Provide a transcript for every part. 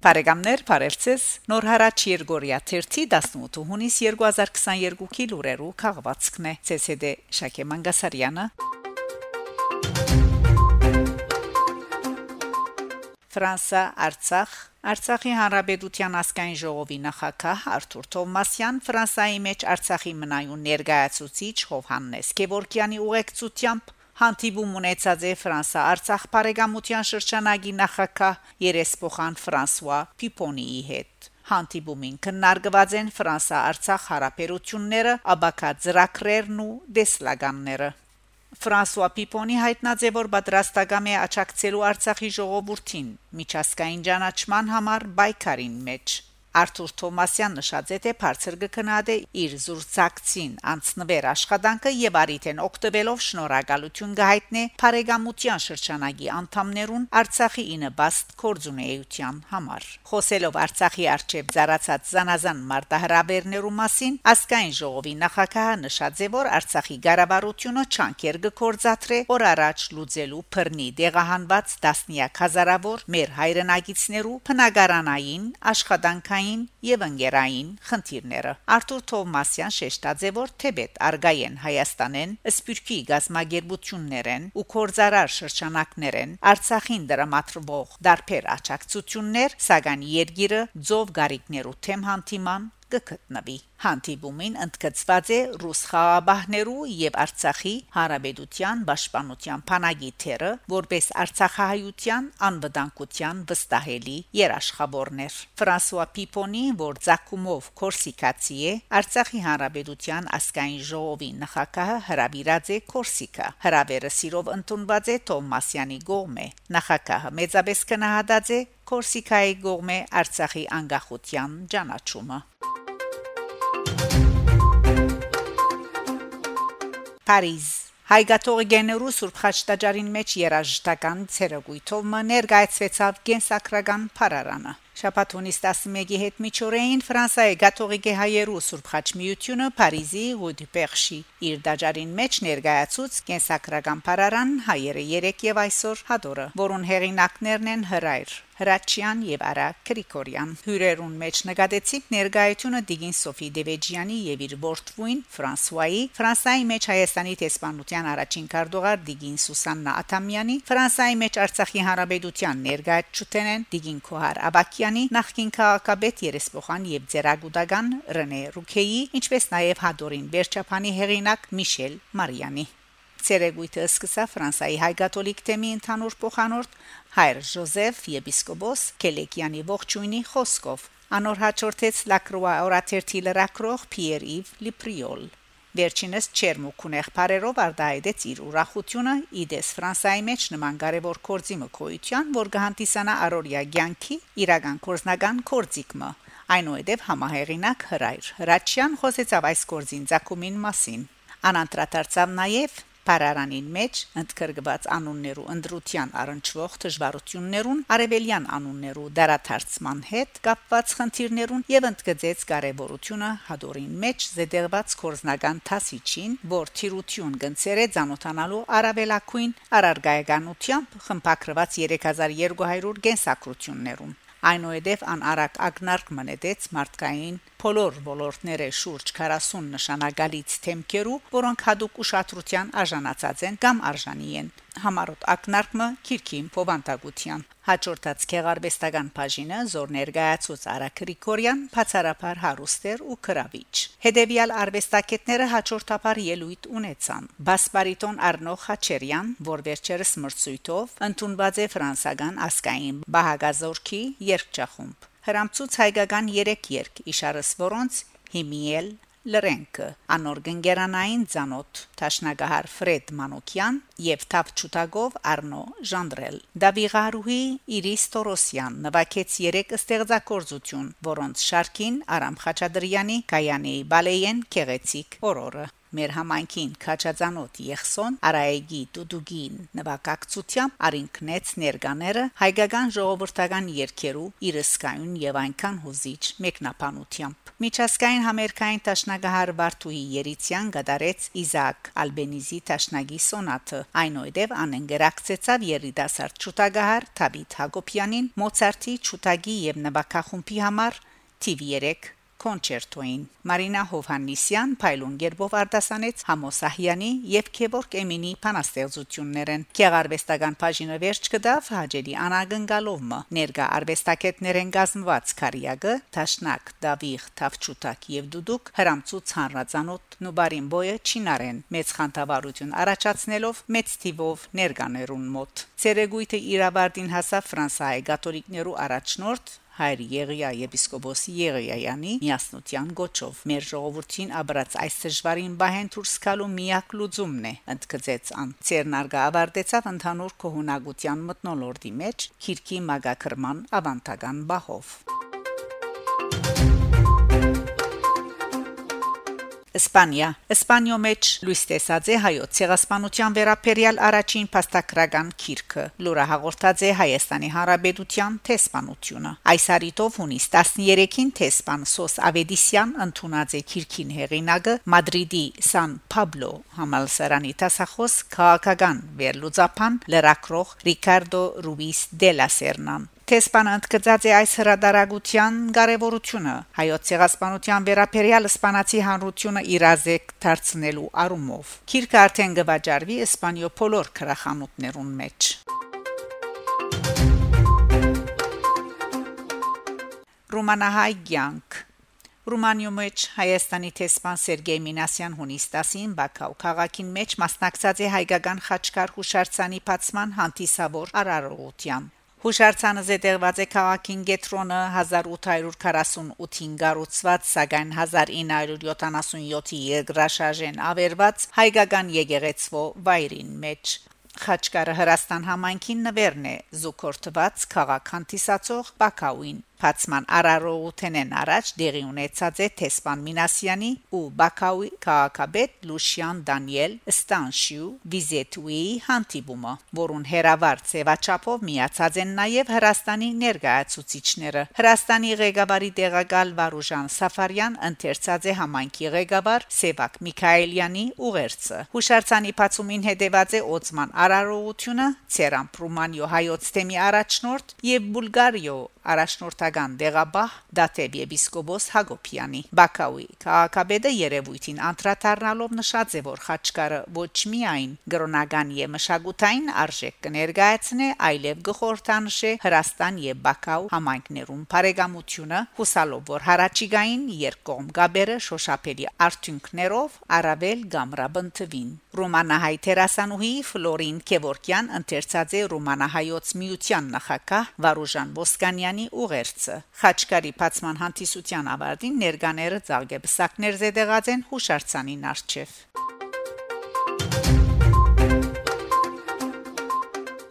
Բարեկամներ, բարևձեզ։ Նոր հարաճ Երգորիա 18 հունիս 2022-ի լուրերու քաղվածքն է ՑՍԴ Շակե Մանգասարյանը։ Ֆրանսա Արցախ Արցախի հանրապետության ասկային ժողովի նախակահ Արթուր Թովմասյան Ֆրանսայի մեջ Արցախի մնայուն ներկայացուցիչ Հովհաննես Գևորգյանի ուղեկցությամբ հանդիպում ունեցած է Ֆրանսա-Արցախ բարեկամության շրջանագի նախակահ երեսփոխան Ֆրանսուয়া Պիպոնիի հետ հանդիպումին քննարկված են Ֆրանսա-Արցախ հարաբերությունները, աբակա ծրագրերն ու դեսլագանները Ֆրանսուଆ Պիպոնի հայտնած է որ պատրաստական է աչակցելու Արցախի ժողովրդին միջազգային ճանաչման համար բայկարին մեջ Արթուր Թոմասյան նշած է թե բարձր կքնադե իր զուրցակցին անցնվեր աշխատանքը եւ արիթեն օկտոբելով շնորհակալություն գահիտնե Փարեգամության շրջանագի անդամներուն Արցախի ինը բաստ կորձունեության համար խոսելով Արցախի արչեւ զարացած զանազան մարտահրավերներու մասին ասկային ժողովի նախակահը նշած է որ Արցախի ղարավարությունը չանկեր գործադրե որ առաջ լուծելու բռնի դեղահանված դասնիակ հազարավոր մեր հայրենագիցներու փնագարանային աշխատանքային տնտեսային եւ ընկերային խնդիրները Արտուր Թովմասյան շեշտաձե որ թեբետ արգայեն Հայաստանեն սպյուրքի գազագերբություններեն ու կորզարար շրջանակներեն Արցախին դրամատրվող դարբեր աճակցություններ սակայն երգիրը ձով գարիկներու թեմ հանդիման կգտնվի Հանդիպումին ընդգծված է ռուս խաղաբահներու եւ Արցախի հարաբերության պաշտպանության փանագի թերը, որպես Արցախահայության անվտանգության վստահելի երաշխավորներ։ Ֆրանսուଆ Պիպոնի, որ ցակումով Կորսիկացի է, Արցախի հարաբերության ասկային ժողովի նախակահը հրավիրած է Կորսիկա։ Հրավերը սիրով ընդունված է Թոմասյանի գողմե։ Նախակահը մեծապես կնահատած է Կորսիկայի գողմե Արցախի անկախության ճանաչումը։ Փարիզ Հայգաթողիգեներու Սուրբ Խաչտաջարին մեջ երաժշտական ցերագույթով ներկայացվեցավ Գենսակրական Փարարանը Շաբաթոնից 11-ի հետ միջօրեին Ֆրանսիայի Գաթողիկե հայերու Սուրբ Խաչմիությունը Փարիզի Ռուդիպերշի իր դաջարին մեջ ներկայացուց կենսակրական Փարարան հայերը 3 եւ այսօր հադորը, որուն հեղինակներն են հրայր Հրաչյան եւ Արա Գրիգորյան հյուրերուն մեջ նկատեցիկ ներկայությունը Դիգին Սոֆի Դևեջյանի եւ իր որդվույն Ֆրանսուայի Ֆրանսիայի մեջ Հայաստանի տեսփանության առաջին քարտուղար Դիգին Սուսաննա Աթամյանի Ֆրանսիայի մեջ Արցախի հանրապետության ներկայացուցեն Դիգին Քոհար Աբակյանի նախկին քաղաքապետ երեսփոխան եւ ձերագուտական Ռենե Ռուքեի ինչպես նաեւ Հադորին Վերչապանի հեղինակ Միշել Մարիանի Ցերեգույթը սկսա Ֆրանսայի հայ-կաթոլիկ թեմի ընդհանուր փոխանորդ հայր Ժոզեֆ եպիսկոպոս Կելեկյանի ողջույնի խոսքով անոր հաջորդեց Լակրուա օրաթերթի լրակրող Պիեր Իվ Լիպրիոլ Վերջինս Չերմուկունեղ բարերով արդայդեց իր ուրախությունը իդես Ֆրանսայի մեջ նման կարևոր կորձի մկոյության, որ կհանդիսանա Արորիա Գյանքի իրական կորզնական կորձիկը այնուհետև համահեղինակ հրայր հրաչյան խոսեցավ այս կորձին ցակումին մասին անանտրատարծավ նաև Փարարանին մեջ ընդգրկված անուններու ընդրության առնչվող դժվարություններուն արևելյան անուններու դարաթարցման հետ կապված խնդիրներուն եւ ընդգծեց կարեւորությունը հադորին մեջ զետեղված կորզնական տասիչին, որ թիրություն գնցեր է ցանոթանալու արաբելակույն արարգայականությամբ խմբակրված 3200 գենսակրություններուն այնուհետև անարակ ագնարկ մնետեց մարդկային բոլոր ոլորտները շուրջ 40 նշանակալից թեմքերու, որոնք հadoop ուշադրության արժանացած են կամ արժանի են համառոտ ակնարկը քիրքին փովանտագության հաջորդած քեղարվեստական բաժինը զոր ներկայացուց Արա Գրիգորյան բացարապար հարուստեր ու քրավիչ հետևյալ արվեստագետները հաջորդաբար ելույթ ունեցան բասպարիտոն Արնո Խաչերյան որ վերջերս մրցույթով ընդունված է ֆրանսական ասկային բահագազորքի երկչախումբ հрамծուց հայկական 3 երկ իշարս, որոնց Հիմիել Լրենկը անօրգան գերանային ցանոթ Տաշնագահար Ֆրեդ Մանոկյան եւ Թափ Չուտագով Արնո Ժանդրել Դավիղարուհի Իրիս Տորոսյան նվակեց 3 ստեղծագործություն, որոնց շարքին Արամ Խաչադրյանի կայանի բալեյեն Կեղեցիկ օրորը մեր համայնքին քաչածանոթ Եղսոն Արայեգի Դուդուգին նվակակցությամբ արինքնեց ներկաները հայկական ժողովրդական երկերու իրսկայուն եւ այնքան հուզիչ մեկնաբանությամբ Միջազգային համերգային տաշնագահար Վարդուհի Երիցյան գդարեց Իզակ Ալբենիզի տաշնագի սոնատը այնուհետև անընկերակցեցավ երիտասարդ ճուտագահար Թաբիթ Հակոբյանին Մոցարտի ճուտագի եւ նվակախումբի համար TV3 կոնցերտոին Մարինա Հովհաննիսյան Փայլուն Գերբով արտասանեց Համոսահյանի եւ Քեբորգ Էմինի փանաստեղծություններն Քեղարվեստական բաժինը վերջ կդավ հաջելի անագնգալովը ներկա արվեստակետներեն գազմված Կարիագը Տաշնակ Դավիղ Թավչուտակ եւ Դուդուկ հրամցուց հանրածանոթ նուբարին բոյը չինարեն մեծ խանդավառություն առաջացնելով մեծ թիվով ներկաներուն մոտ Ցերեգույթը իրավարտին հասավ Ֆրանսիայի գաթոլիկներու առաջնորդ հայր Եղիա եպիսկոպոս Եղիայանի միասնության գոչով. Մեր ժողովրդին աբրած այս դժվարին բահեն դուրս գալու միակ լուծումն է ընդգծեց ան. Ցերնարգա ավարտեցավ ընդհանուր կողունակության մտնոլորտի մեջ քիրքի մագակրման ավանդական բահով Իսպանիա Իսպանիո մեջ լույս տեսած է հայոց ցեղասպանության վերապերյալ առաջին փաստագրական քիրքը լուրը հաղորդած է Հայաստանի Հանրապետության տեսփանությունը այս հարիտով հունիս 13-ին տեսփան Սոս Ավեդիսյան ընդունած է քիրքին հեղինակը Մադրիդի Սան Պաբլո համալսարանի տասախոս քաղաքական վերլուծապան լրակրող Ռիկարդո Ռուբիս դելա Սերնան Տեսփանը ընդգծած է այս հրադարագության կարևորությունը հայոց ցեղասպանության վերապերյալ իսպանացի հանրությունը իրազեկ դարձնելու առումով։ Քիրքը արդեն գվաճարվի իսպանիո բոլոր քրախանութներուն մեջ։ Ռումանահայ ցանկ Ռումանիո մեջ Հայաստանի տեսփան Սերգեյ Մինասյան հունիս 10-ին Բաքաու քաղաքին մեջ մասնակցած է հայկական խաչկար հուշարձանի բացման հանդիսավոր արարողության Հուշարձանը զետեղված է քաղաքին Գետրոնը 1848-ին գառուցված, սակայն 1977-ի երկրաշարժեն ավերված հայկական եկեղեցվո վայրին մեջ Խաչկարը Հրաստան համայնքին նվերն է զուկորտված քաղաք հանդիսացող Բաքաուին Փացման արարողութենեն առաջ դեղի ունեցած է Թեսպան Մինասյանի ու Բաքաուի քաղաքաբեդ Լուշյան Դանիել Ստանշյու Վիզետուի հանդիպումը, որուն հերավար ծեվաչափով միացած են նաև Հրաստանի ներկայացուցիչները։ Հրաստանի ղեկավարի տեղակալ Վարուժան Սաֆարյան ընթերցած է համայնքի ղեկավար Սևակ Միքայելյանի ուղերձը։ Հուշարձանի բացումին հետևած է Օծման արարողությունը Ցերամ Պրումանիո հայոց թեմի առաջնորդ եւ Բուլգարիո առաջնորդական դեղաբահ Դաթեվ եպիսկոպոս Հակոբյանի Բաքաուի քաղաքաբեդը երևույթին անդրադառնալով նշած է որ խաչկարը ոչ միայն գրոնական եւ մշակութային արժեք կներկայացնե այլև գխորտանշե Հրաստան եւ Բաքաու համայնքներուն բարեկամությունը հուսալով որ հարաճիգային երկկողմ գաբերը շոշափելի արդյունքներով առավել գամրաբնթվին Ռոմանահայ տերասանուհի Ֆլորին Քևորքյան ընթերցած է Ռոմանահայոց միության նախակահ Վարուժան Ոսկանյանի ուղերձը Խաչկարի բացման հանդիսության ավարտին ներկաները ցաղգեբսակներ զեդեղած են հուշարձանին արչեվ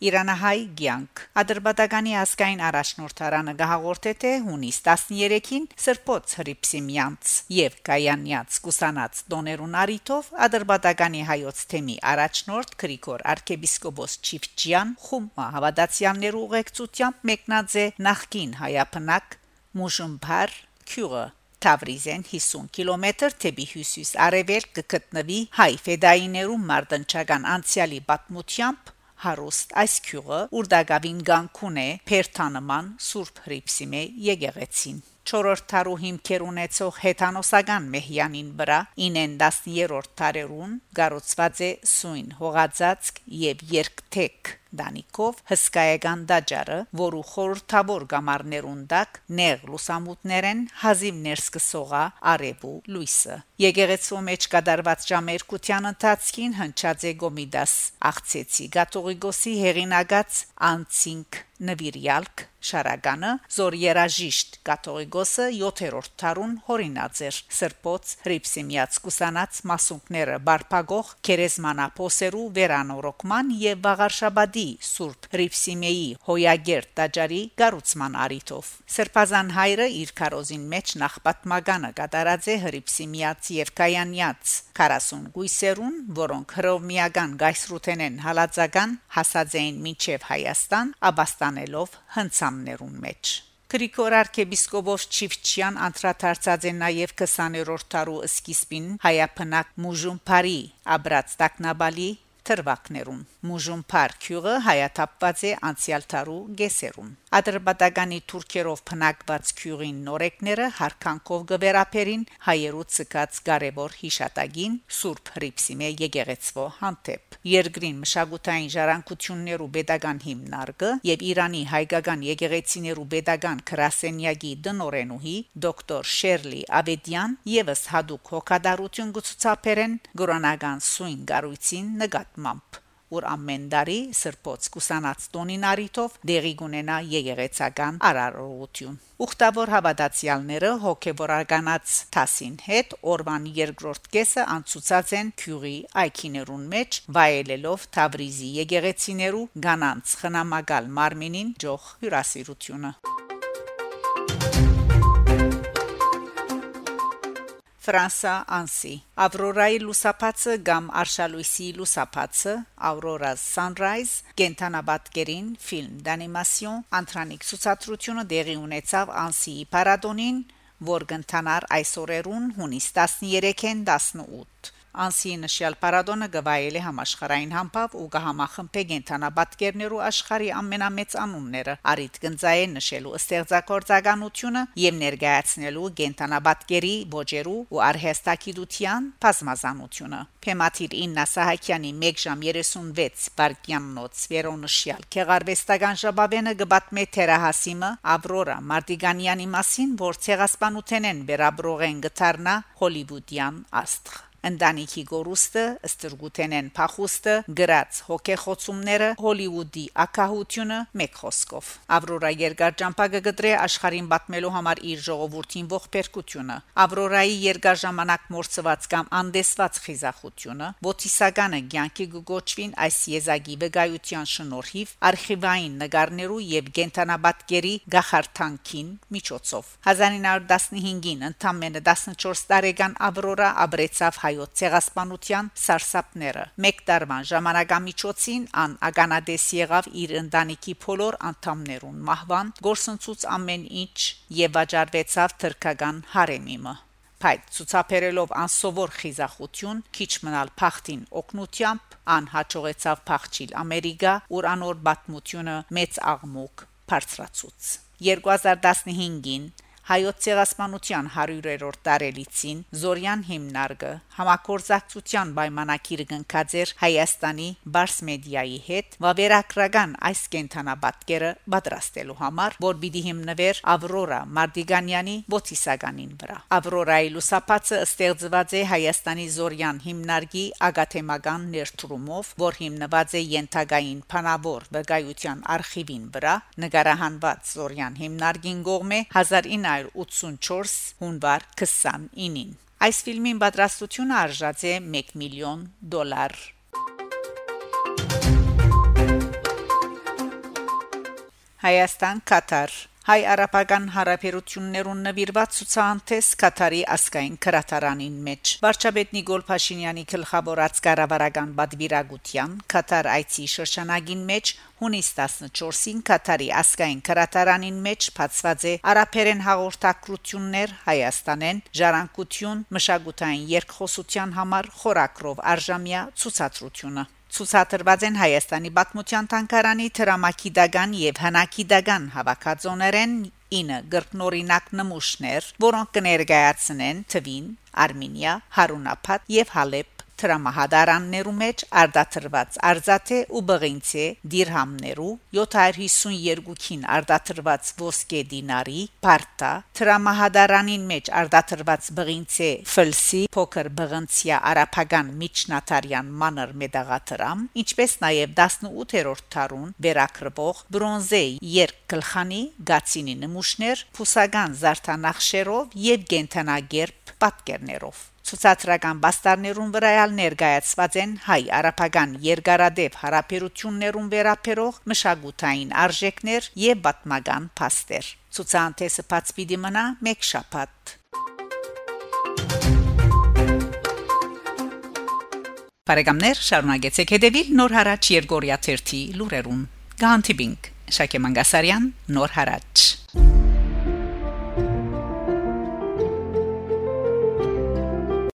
Իրանահայ ցանկ Ադրբեջանի ասկային առաջնորդարանը գահաղորդե թե հունիս 13-ին Սրբոց Հրիփսիմյանց եւ Կայանյաց Կուսանած Դոներուն արիտով Ադրբեջանի հայոց թեմի առաջնորդ Գրիգոր arczepiskopos Չիվչյան խումբը հավատացյալներու ուղեկցությամբ մեկնած է նախկին հայապնակ Մուժումբար Քյուրը Թավրիզեն 50 կիլոմետր թեպի հյուսիս արևելք կգտնվի հայ ֆեդայիներու մարտնչական անցյալի պատմությամբ հարուստ այս քյուղը ուրդագավին գանկուն է Փերթանման Սուրբ Հրիփսիմե եկեղեցին չորրորդ տարու հիմքեր ունեցող հեթանոսական մեհյանին վրա 9-10-րդ տարերուն գառուցված է սույն հողածածկ եւ երկթեք Դանիկով հսկայական դաջարը, որու խորթավոր գամարներուն դակ նեղ լուսամուտներեն հազիվ ներսկսողա արևու լույսը։ Եկեղեցու մեջ կդարված ժամերկության ընթացքին հնչած է Գոմիդաս աղցեցի Գատողիգոսի հերինագած անցինք նվիրյալք Շարագանը զոր երաժիշտ կաթողիկոսը 7-րդ դարուն հորինած էր սրբոց հրիփսիմիած կուսանած մասունքները բարփագող քերեզմանապոսերու վերանորոգման եւ Վաղարշաբադի Սուրբ Հրիփսիմեի հոյագեր տաճարի գառուցման արիթով Սրբազան հայրը իր կարոզին մեջ նախ պատմականը կատարած է հրիփսիմիած եւ կայանյաց 40 գույսերուն որոնք հռոմեական գայսրութենեն հալածական հասած էին մինչև Հայաստան աբաստանելով հնցամներուն մեջ Գրիգոր arczepiskopos Չիվչյան անդրադարձած է նաև 20-րդ դարու սկիզբին հայապնակ Մուժում Փարի Աբրած Տակնաբալի թրվակներուն Մուժում Փարքյուղը հայաթափված է անցյալ տարու գեսերուն Ադրբեջանի թուրքերով փնակված քյուրին նորեկները հարկանքով գվերապերին հայերու ցկած կարևոր հիշատագին Սուրբ Հրիփսիմե եկեղեցվո հանդեպ Երգրին մշակութային ժառանգություններու pedagogan հիմնարկը եւ Իրանի հայկական եկեղեցիներու pedagogan Կրասենյագի դնորենուհի դոկտոր Շերլի Ավեդյան եւս հadoop հոգադարություն գծուցապերեն գորանական սույն գարույցին նկատմամբ որ ամեն տարի սրբոց կուսանած տոնին արիթով դեղի գունենա եկեղեցական արարողություն։ Ուխտավոր հավատացյալները հոգեվորականած տասին հետ օրվան երկրորդ կեսը անցուցած են քյուրի այքիներուն մեջ վայելելով Թավրիզի եկեղեցիներու գանանց խնամակալ մարմինին ջող հյուրասիրությունը։ Ֆրանսա անսի Ավրորայի լուսապացը կամ Արշալույսի լուսապացը Aurora Sunrise կենթանաբատկերին ֆիլմ դանիմացիոն անտրանիկ ցուցադրությունը դեղի ունեցավ անսիի պարադոնին որ կընթանար այսօրերուն հունիս 13-ին 18 Անսի նշյալ պարադոնը գվայել է համաշխարային համբավ ու կհամախմբե գենթանաբատկերներու աշխարի ամենամեծ անունները արիտ գնձայե նշելու ստեղծագործականությունը եւ ներկայացնելու գենթանաբատկերի ոճերու ու արհեստակիտության բազմազանությունը Փեմաթիր Իննա Սահակյանի 1 ժամ 36 վարկյաննոց վերոնշյալ քեղարվեստական ժաբավենը գբատմե թերահասիմը Ավրորա Մարտիգանյանի մասին որ ցեղասպանութենեն վերաբրողեն գտարնա հոլիվուդյան աստղ Ընտանիքի գորուստը, ստրգութենեն փախուստը, գրած հոգեխոցումները, Հոլիվուդի ակահությունը մեկ խոսքով։ Ավրորա երկար ճամփագը գտրե աշխարհին պատմելու համար իր ժողովրդին ողբերգությունը։ Ավրորայի երկար ժամանակ մորցված կամ անդեսված խիզախությունը, ոտիսականը ցանկի գոչվին այս եզակի վկայության շնորհիվ արխիվային նկարներու եւ գենտանաբատկերի գախարթանքին միջոցով 1915-ին ընդամենը 14 տարեկան Ավրորա ապրեցավ հայոց ցեղասպանության սարսափները։ Մեկ տարվան ժամանակամիջոցին ան ականադես եղավ իր ընտանիքի բոլոր անդամներուն մահվան, գործընծուց ամեն ինչ եւ վաճառվեցավ թրկական հարեմիմը։ Փայտ ցուցաբերելով անսովոր խիզախություն, քիչ մնալ փախտին օկնությամբ ան հաջողեցավ փախչիլ Ամերիկա, ուր անոր բացմությունը մեծ աղմուկ բարձրացուց։ 2015-ին հայոց ցեղասպանության 100-րդ տարելիցին Զորյան հիմնարկը համակորձակցության պայմանագիր կնքած էր Հայաստանի Բարս մեդիայի հետ վավերագրական այս կենթանաբատկերը պատրաստելու համար, որ պիտի հիմնվեր Ավրորա Մարտիգանյանի ոտիսականին վրա։ Ավրորայի լուսապացը ստեղծված է Հայաստանի Զորյան հիմնարկի ագաթեմական ներդրումով, որ հիմնված է Ենթագային Փանավոր վկայության արխիվին վրա, նկարահանված Զորյան հիմնարկին կողմէ 1900 1984 հունվար 29-ին։ Այս ֆիլմին պատրաստությունը արժած է 1 միլիոն դոլար։ Հայաստան Կատար հայ-արաբական հարաբերություններուն նվիրված ցուցահանդես Կատարի ասկային քրատարանին մեջ վարչապետ Նիկոլ Փաշինյանի գլխավորած կառավարական բադվիրագության Կատար այցի շրջանագին մեջ հունիս 14-ին Կատարի ասկային քրատարանին մեջ բացված է արաբերեն հաղորդակցություններ Հայաստանեն ժառանգություն մշակութային երկխոսության համար խորակրով արժամյա ցուցադրությունը ցուցադրված են Հայաստանի Պատմության Թանգարանի Թրամակիդական եւ Հնակիդական հավաքածոներեն 9 գրքնորինակ նմուշներ, որոնք կներկայացնեն Թվին, Արմենիա, Հարունապատ եւ Հալեբ տրամահադարաններու մեջ արդատրված արծաթե ու բղինցե դիրհամներու 752-ին արդատրված ոսկե դինարի բարտա տրամահադարանին մեջ արդատրված բղինցե ֆլսի փոքր բղնցիա արափական միջնատարյան մանր մեդաղատրամ ինչպես նաև 18-րդ դարուն վերակրվող բրոնզե երկգլխանի գացինի նմուշներ փուսական զարդանախշերով եւ գենթանագերբ պատկերներով Ցուցադրական բաստարներուն վրայալ ներկայացված են հայ արաբական երկարադեպ հարաբերություններուն վերապերող մշակութային արժեքներ եւ պատմական փաստեր։ Ցուցանտեսը բաց պիտի մնա մեկ շաբաթ։ Բարեկամներ, շարունակեցեք հետևել Նոր հարաճ Երգորիա 1-ի լուրերուն։ Գանտիբինգ Շակե Մանգասարյան Նոր հարաճ